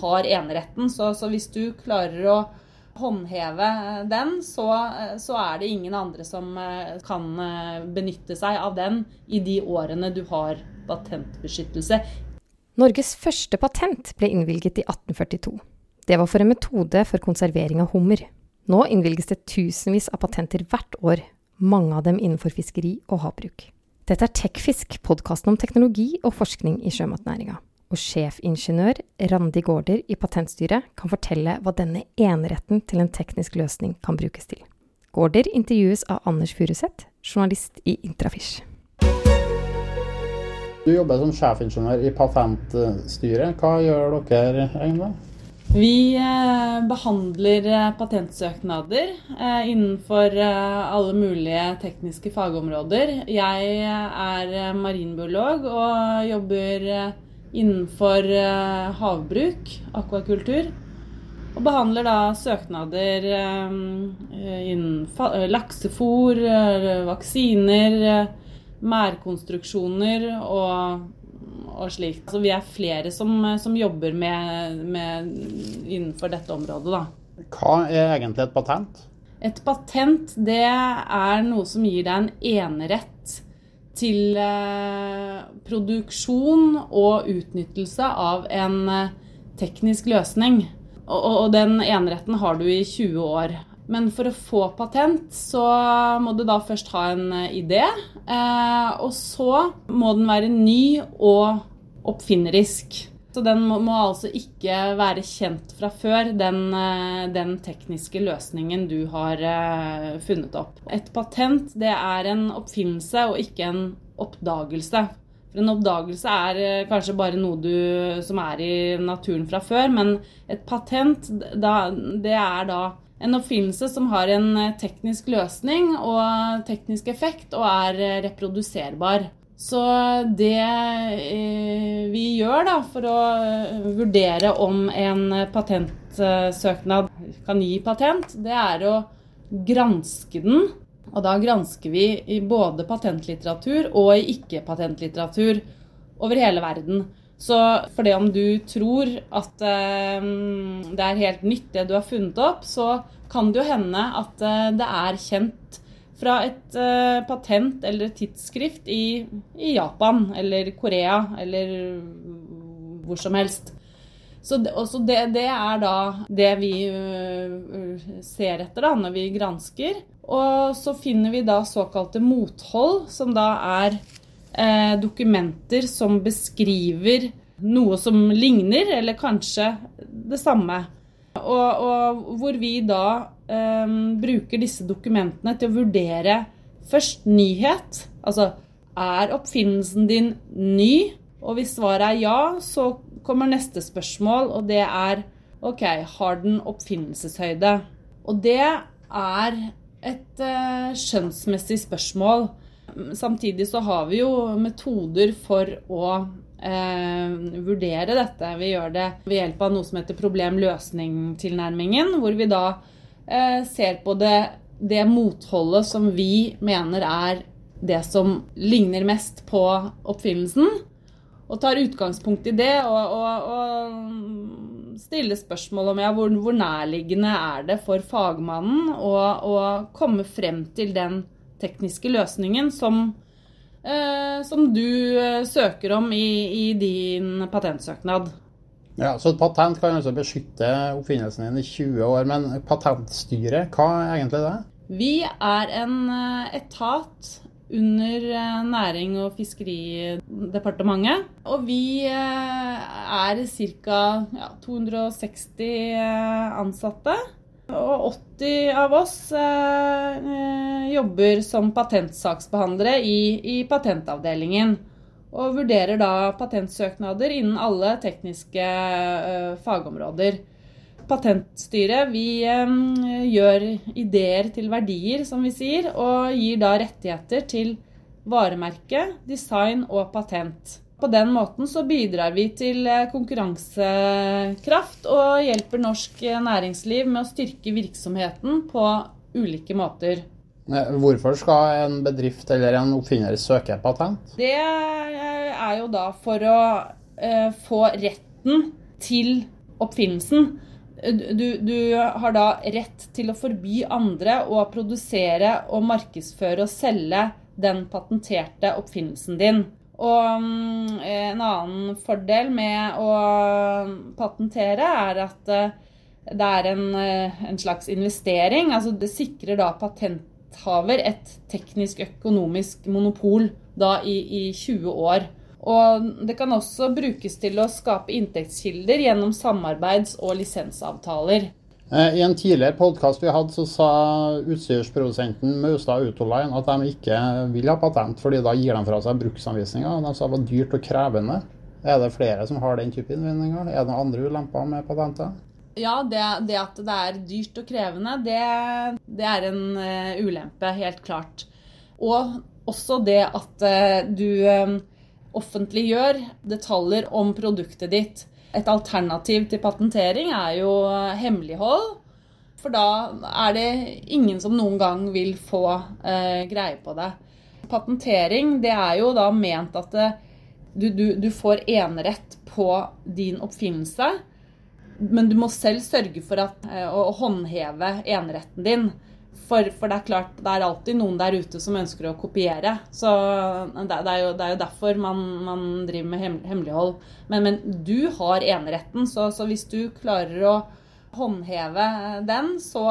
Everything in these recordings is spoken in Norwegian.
har eneretten. Så, så hvis du klarer å håndheve den, så, så, er det ingen andre som kan benytte seg av den i de årene du har patentbeskyttelse. Norges første patent ble innvilget i 1842. Det var for en metode for konservering av hummer. Nå innvilges det tusenvis av patenter hvert år, mange av dem innenfor fiskeri og havbruk. Dette er Tekfisk, podkasten om teknologi og forskning i sjømatnæringa. Og sjefingeniør Randi Gaarder i Patentstyret kan fortelle hva denne eneretten til en teknisk løsning kan brukes til. Gaarder intervjues av Anders Furuseth, journalist i Intrafish. Du jobber som sjefingeniør i Patentstyret. Hva gjør dere egentlig? Vi eh, behandler eh, patentsøknader eh, innenfor alle mulige tekniske fagområder. Jeg er marinbiolog og jobber innenfor havbruk, akvakultur. Og behandler da søknader innen laksefôr, vaksiner, mærkonstruksjoner og, og slikt. Så vi er flere som, som jobber med, med, innenfor dette området, da. Hva er egentlig et patent? Et patent det er noe som gir deg en enerett til eh, produksjon og utnyttelse av en eh, teknisk løsning. Og, den eneretten har du i 20 år. Men for å få patent så må du da først ha en eh, idé. Og så må den være ny og oppfinnerisk. Så den må, må altså ikke være kjent fra før, den, eh, den tekniske løsningen du har eh, funnet opp. Et patent det er en oppfinnelse og ikke en oppdagelse. For En oppdagelse er eh, kanskje bare noe du, som er i naturen fra før, men et patent da, det er da en oppfinnelse som har en teknisk løsning og teknisk effekt og er reproduserbar. Så det eh, vi gjør da, for å vurdere om en patentsøknad kan gi patent, det er å granske den. Og da gransker vi i både patentlitteratur og i ikke-patentlitteratur over hele verden. Så for det om du tror at eh, det er helt nytt det du har funnet opp, så kan det jo hende at eh, det er kjent fra et eh, patent eller et tidsskrift i, i, Japan eller Korea eller hvor som helst. Så det, det, det er da det vi uh, ser etter da, når vi gransker. Og så finner vi da såkalte mothold, som da er eh, dokumenter som beskriver noe som ligner, eller kanskje det samme. Og, og hvor vi da um, bruker disse dokumentene til å vurdere først nyhet. Altså er oppfinnelsen din ny? Og hvis svaret er ja, så kommer neste spørsmål, og det er OK, har den oppfinnelseshøyde? Og det er et uh, skjønnsmessig spørsmål. Samtidig så har vi jo metoder for å eh, vurdere dette. Vi gjør det ved hjelp av noe som heter problem-løsning-tilnærmingen, hvor vi da eh, ser på det, det motholdet som vi mener er det som ligner mest på oppfinnelsen, og tar utgangspunkt i det og, og, og stiller spørsmål om ja, hvor, hvor, nærliggende er det for fagmannen å komme frem til den tekniske løsningen som, eh, som du eh, søker om i, i, din patentsøknad. Ja, Så et patent kan altså beskytte oppfinnelsen din i 20 år, men patentstyret, hva er egentlig det? Vi er en eh, etat under eh, Næring- og fiskeridepartementet. Og vi er ca. Ja, 260 ansatte. Og 80 av oss eh, jobber som patentsaksbehandlere i, i, patentavdelingen. Og vurderer da patentsøknader innen alle tekniske eh, fagområder. Patentstyret vi eh, gjør ideer til verdier, som vi sier, og gir da rettigheter til varemerke, design og patent. På den måten så bidrar vi til eh, konkurransekraft og hjelper norsk eh, næringsliv med å styrke virksomheten på ulike måter. Hvorfor skal en bedrift eller en oppfinner søke patent? Det eh, er jo da for å få retten til oppfinnelsen. Du, du, har da rett til å forby andre å produsere og markedsføre og selge den patenterte oppfinnelsen din. Og mm, en annen fordel med å patentere er at eh, det er en, eh, en slags investering. Altså det sikrer da patenthaver et teknisk økonomisk monopol da i, i 20 år. Og det kan også brukes til å skape inntektskilder gjennom samarbeids- og lisensavtaler. Eh, I en tidligere podkast vi hadde, så sa utstyrsprodusenten Maustad Autoline at de ikke vil ha patent, fordi da gir de fra seg bruksanvisninger. De sa det var dyrt og krevende. Er det flere som har den type innvendinger? Er det noen andre ulemper med patenter? Ja, det, det, at det er dyrt og krevende, det, det er en uh, ulempe, helt klart. Og også det at uh, du offentliggjør detaljer om produktet ditt. Et alternativ til patentering er jo hemmelighold. For da er det ingen som noen gang vil få eh, greie på det. Patentering det er jo da ment at det, du, du, du, får enerett på din oppfinnelse. Men du må selv sørge for at, eh, å håndheve eneretten din. For, for, det er klart, det er alltid noen der ute som ønsker å kopiere. Så det, det, er, jo, det er, jo, derfor man, man driver med hemmelighold. Men, men, du har eneretten, så, så, hvis du klarer å håndheve den, så,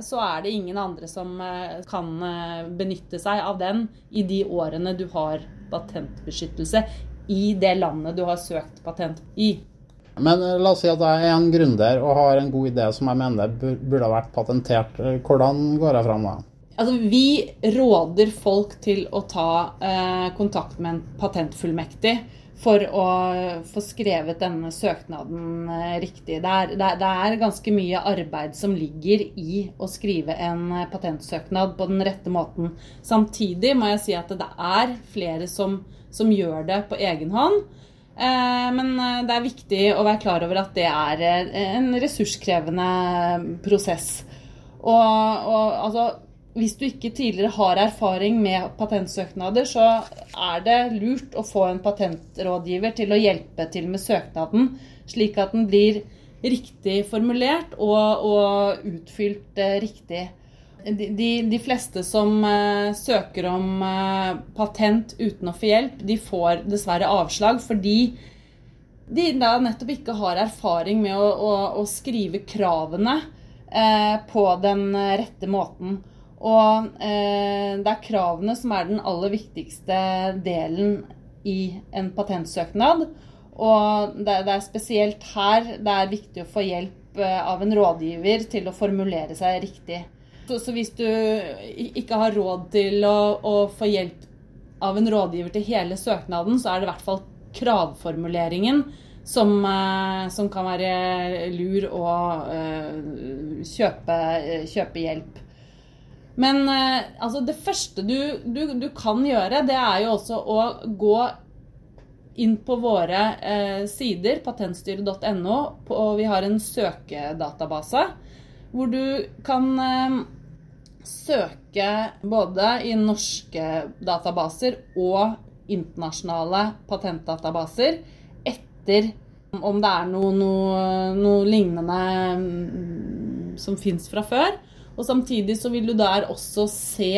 så, er det ingen andre som eh, kan eh, benytte seg av den i de årene du har patentbeskyttelse i det landet du har søkt patent i. Men eh, la oss si at jeg er en gründer og har en god idé som jeg mener burde ha vært patentert. Hvordan går jeg fram da? Altså, vi råder folk til å ta eh, kontakt med en patentfullmektig for å få skrevet denne søknaden eh, riktig. Det er, det, er, ganske mye arbeid som ligger i å skrive en eh, patentsøknad på den rette måten. Samtidig må jeg si at det er flere som, som gjør det på egen hånd. Eh, men eh, det er viktig å være klar over at det er eh, en ressurskrevende prosess. Og, og altså, hvis du ikke tidligere har erfaring med patentsøknader, så er det lurt å få en patentrådgiver til å hjelpe til med søknaden, slik at den blir riktig formulert og, og utfylt riktig de, de, fleste som uh, søker om uh, patent uten å få hjelp, de får dessverre avslag fordi de da nettopp ikke har erfaring med å, å, å skrive kravene uh, på den rette måten. Og det er kravene som er den aller viktigste delen i en patentsøknad. Og det, det er spesielt her det er viktig å få hjelp av en rådgiver til å formulere seg riktig. Så, hvis du ikke har råd til å, å, få hjelp av en rådgiver til hele søknaden, så er det i hvert fall kravformuleringen som, eh, som kan være lur å uh, kjøpe, kjøpe, hjelp. Men altså det første du, du, du, kan gjøre, det er jo også å gå inn på våre eh, sider, patentstyret.no, og vi har en søkedatabase hvor du kan søke både i norske databaser og internasjonale patentdatabaser etter om det er noe, noe, noe lignende mm, som fins fra før. Og samtidig så vil du der også se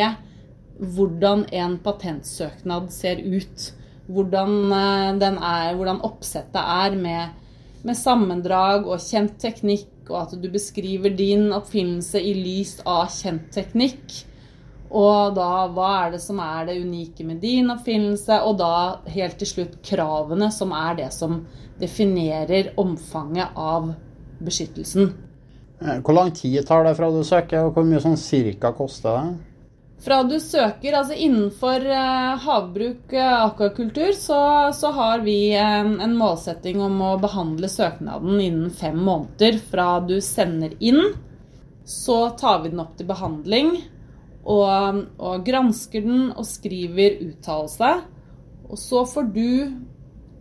hvordan en patentsøknad ser ut. Hvordan, eh, er, hvordan oppsettet er med, med sammendrag og kjent teknikk og at du beskriver din oppfinnelse i lys av kjent teknikk. Og da hva er det som er det unike med din oppfinnelse, og da helt til slutt kravene, som er det som definerer omfanget av beskyttelsen. Eh, hvor lang tid tar det fra du søker, og hvor mye sånn cirka koster det? Fra du søker, altså innenfor uh, havbruk, og akvakultur, så, så, har vi en, en, målsetting om å behandle søknaden innen fem måneder fra du sender inn. Så tar vi den opp til behandling og, og gransker den og skriver uttalelse. Og så får du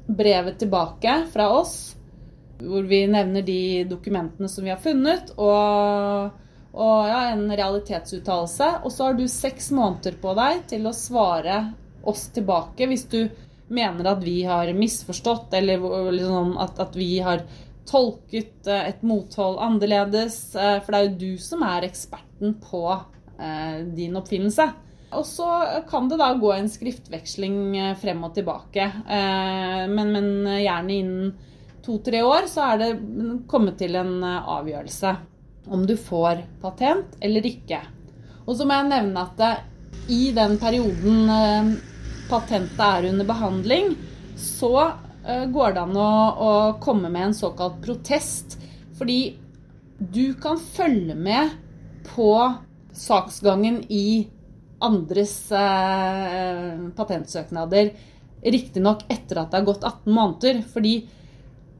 brevet tilbake fra oss hvor vi nevner de dokumentene som vi har funnet. og og ja, en realitetsuttalelse. Og så har du seks måneder på deg til å svare oss tilbake hvis du mener at vi har misforstått, eller liksom at, at, vi har tolket eh, et mothold annerledes. Eh, for det er jo du som er eksperten på eh, din oppfinnelse. Og så kan det da gå en skriftveksling frem og tilbake. Men, men gjerne innen to-tre år så er det kommet til en avgjørelse om du får patent eller ikke. Og så må jeg nevne at det, i den perioden patentet er under behandling, så Eh, går det an å, å, komme med en såkalt protest. Fordi du kan følge med på saksgangen i andres eh, patentsøknader. Riktignok etter at det har gått 18 måneder. Fordi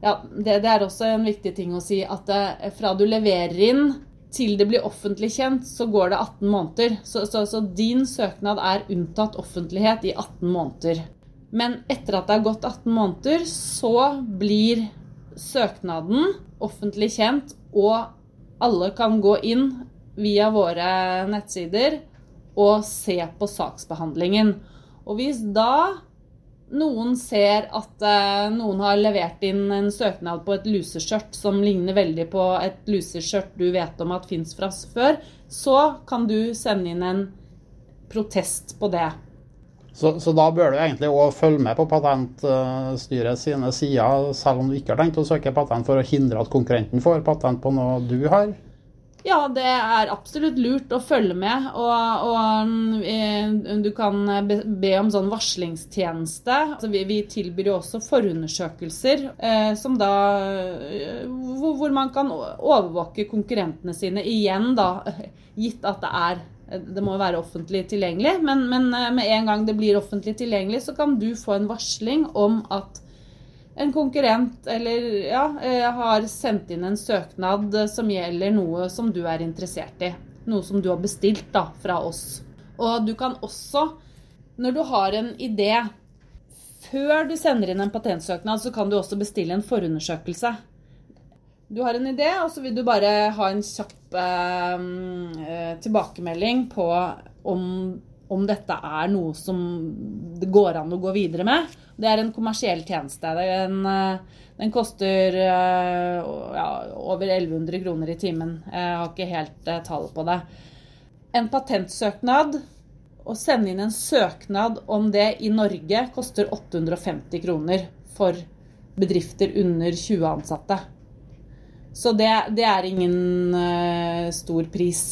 ja, det, det, er også en viktig ting å si at det, fra du leverer inn til det blir offentlig kjent, så går det 18 måneder. Så, så, så din søknad er unntatt offentlighet i 18 måneder. Men etter at det har gått 18 måneder, så blir søknaden offentlig kjent, og alle kan gå inn via våre nettsider og se på saksbehandlingen. Og hvis da noen ser at eh, noen har levert inn en søknad på et luseskjørt som ligner veldig på et luseskjørt du vet om at fins fra før, så kan du sende inn en protest på det. Så, så, da bør du egentlig òg følge med på Patentstyret sine sider, selv om du ikke har tenkt å søke patent for å hindre at konkurrenten får patent på noe du har? Ja, det er absolutt lurt å følge med. Og, og eh, du kan be om sånn varslingstjeneste. Altså, vi, vi, tilbyr jo også forundersøkelser, eh, som da eh, hvor, hvor, man kan overvåke konkurrentene sine igjen, da, gitt at det er det må være offentlig tilgjengelig, men, men, eh, med en gang det blir offentlig tilgjengelig, så kan du få en varsling om at en konkurrent eller ja, eh, har sendt inn en søknad som gjelder noe som du er interessert i. Noe som du har bestilt da, fra oss. Og du kan også, når du har en idé Før du sender inn en patentsøknad, så kan du også bestille en forundersøkelse. Du har en idé, og så vil du bare ha en kjapp eh, eh, tilbakemelding på om, om, dette er noe som det går an å gå videre med. Det er en kommersiell tjeneste. En, eh, den koster eh, ja, over 1100 kroner i timen. Jeg har ikke helt eh, tallet på det. En patentsøknad å sende inn en søknad om det i Norge koster 850 kroner for bedrifter under 20 ansatte. Så det, det er ingen uh, stor pris.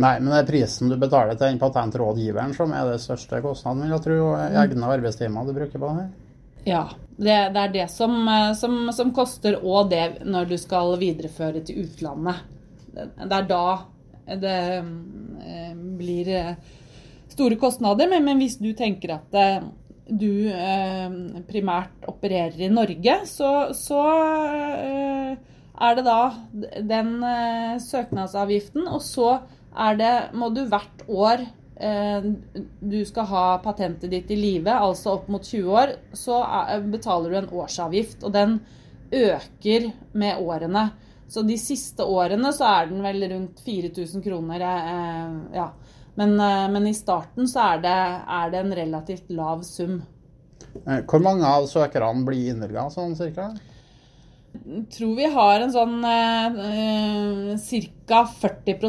Nei, men det er prisen du betaler til den patentrådgiveren som er det største kostnaden, vil jeg tro. Egne arbeidstimer du bruker på det her. Ja, det, det er det som, eh, som, som koster, og det når du skal videreføre til utlandet. Det er da det eh, blir store kostnader. Men, men hvis du tenker at du primært opererer i Norge, så, så er det da den eh, søknadsavgiften, og så det, må du hvert år eh, du skal ha patentet ditt i live, altså opp mot 20 år, så er, betaler du en årsavgift, og den øker med årene. Så de siste årene så er den vel rundt 4000 kroner. Eh, ja. Men, eh, men, i starten så er det, er det en relativt lav sum. Eh, hvor mange av søkerne blir innvilga sånn cirka? tror vi har en sånn eh, ca. 40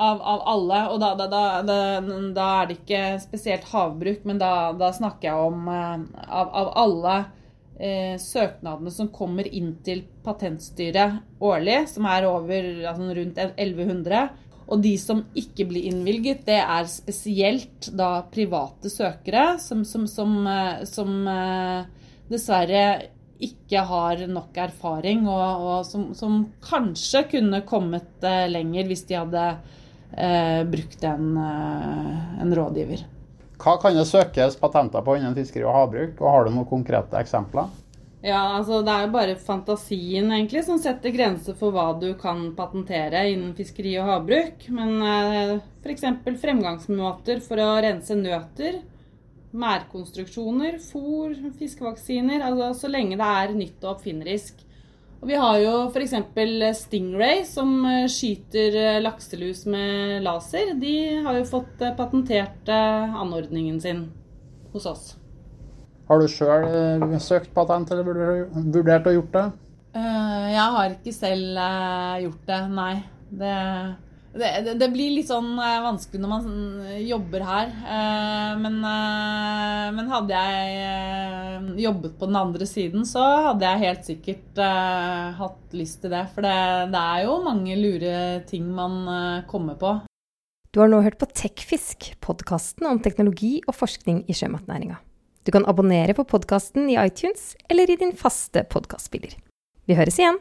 av, av, alle. Og da, da, da, da, er det ikke spesielt havbruk, men da, snakker jeg om eh, av, av, alle eh, søknadene som kommer inn til Patentstyret årlig, som er over altså rundt 1100. Og de som ikke blir innvilget, det er spesielt da private søkere som, som, som, eh, som eh, dessverre ikke har nok erfaring, og, og som, som, kanskje kunne kommet eh, lenger hvis de hadde eh, brukt en, eh, en, rådgiver. Hva kan det søkes patenter på innen fiskeri og havbruk, og har du noen konkrete eksempler? Ja, altså Det er jo bare fantasien egentlig som setter grenser for hva du kan patentere innen fiskeri og havbruk. Men eh, f.eks. fremgangsmåter for å rense nøter mærkonstruksjoner, fôr, fiskevaksiner. Altså så lenge det er nytt og oppfinnerisk. Og vi har jo f.eks. Stingray, som eh, skyter eh, lakselus med laser. De har jo fått eh, patentert anordningen sin hos oss. Har du sjøl søkt patent, eller vurdert å gjort det? Jeg har ikke selv gjort det, nei. Det, det, det, det, blir litt sånn uh, vanskelig når man jobber her. Men, men, hadde jeg jobbet på den andre siden, så hadde jeg helt sikkert hatt lyst til det. For det, er jo mange lure ting man kommer på. Du har nå hørt på Tekfisk, podkasten om teknologi og forskning i sjømatnæringa. Du kan abonnere på podkasten i iTunes eller i din faste podkastspiller. Vi høres igjen!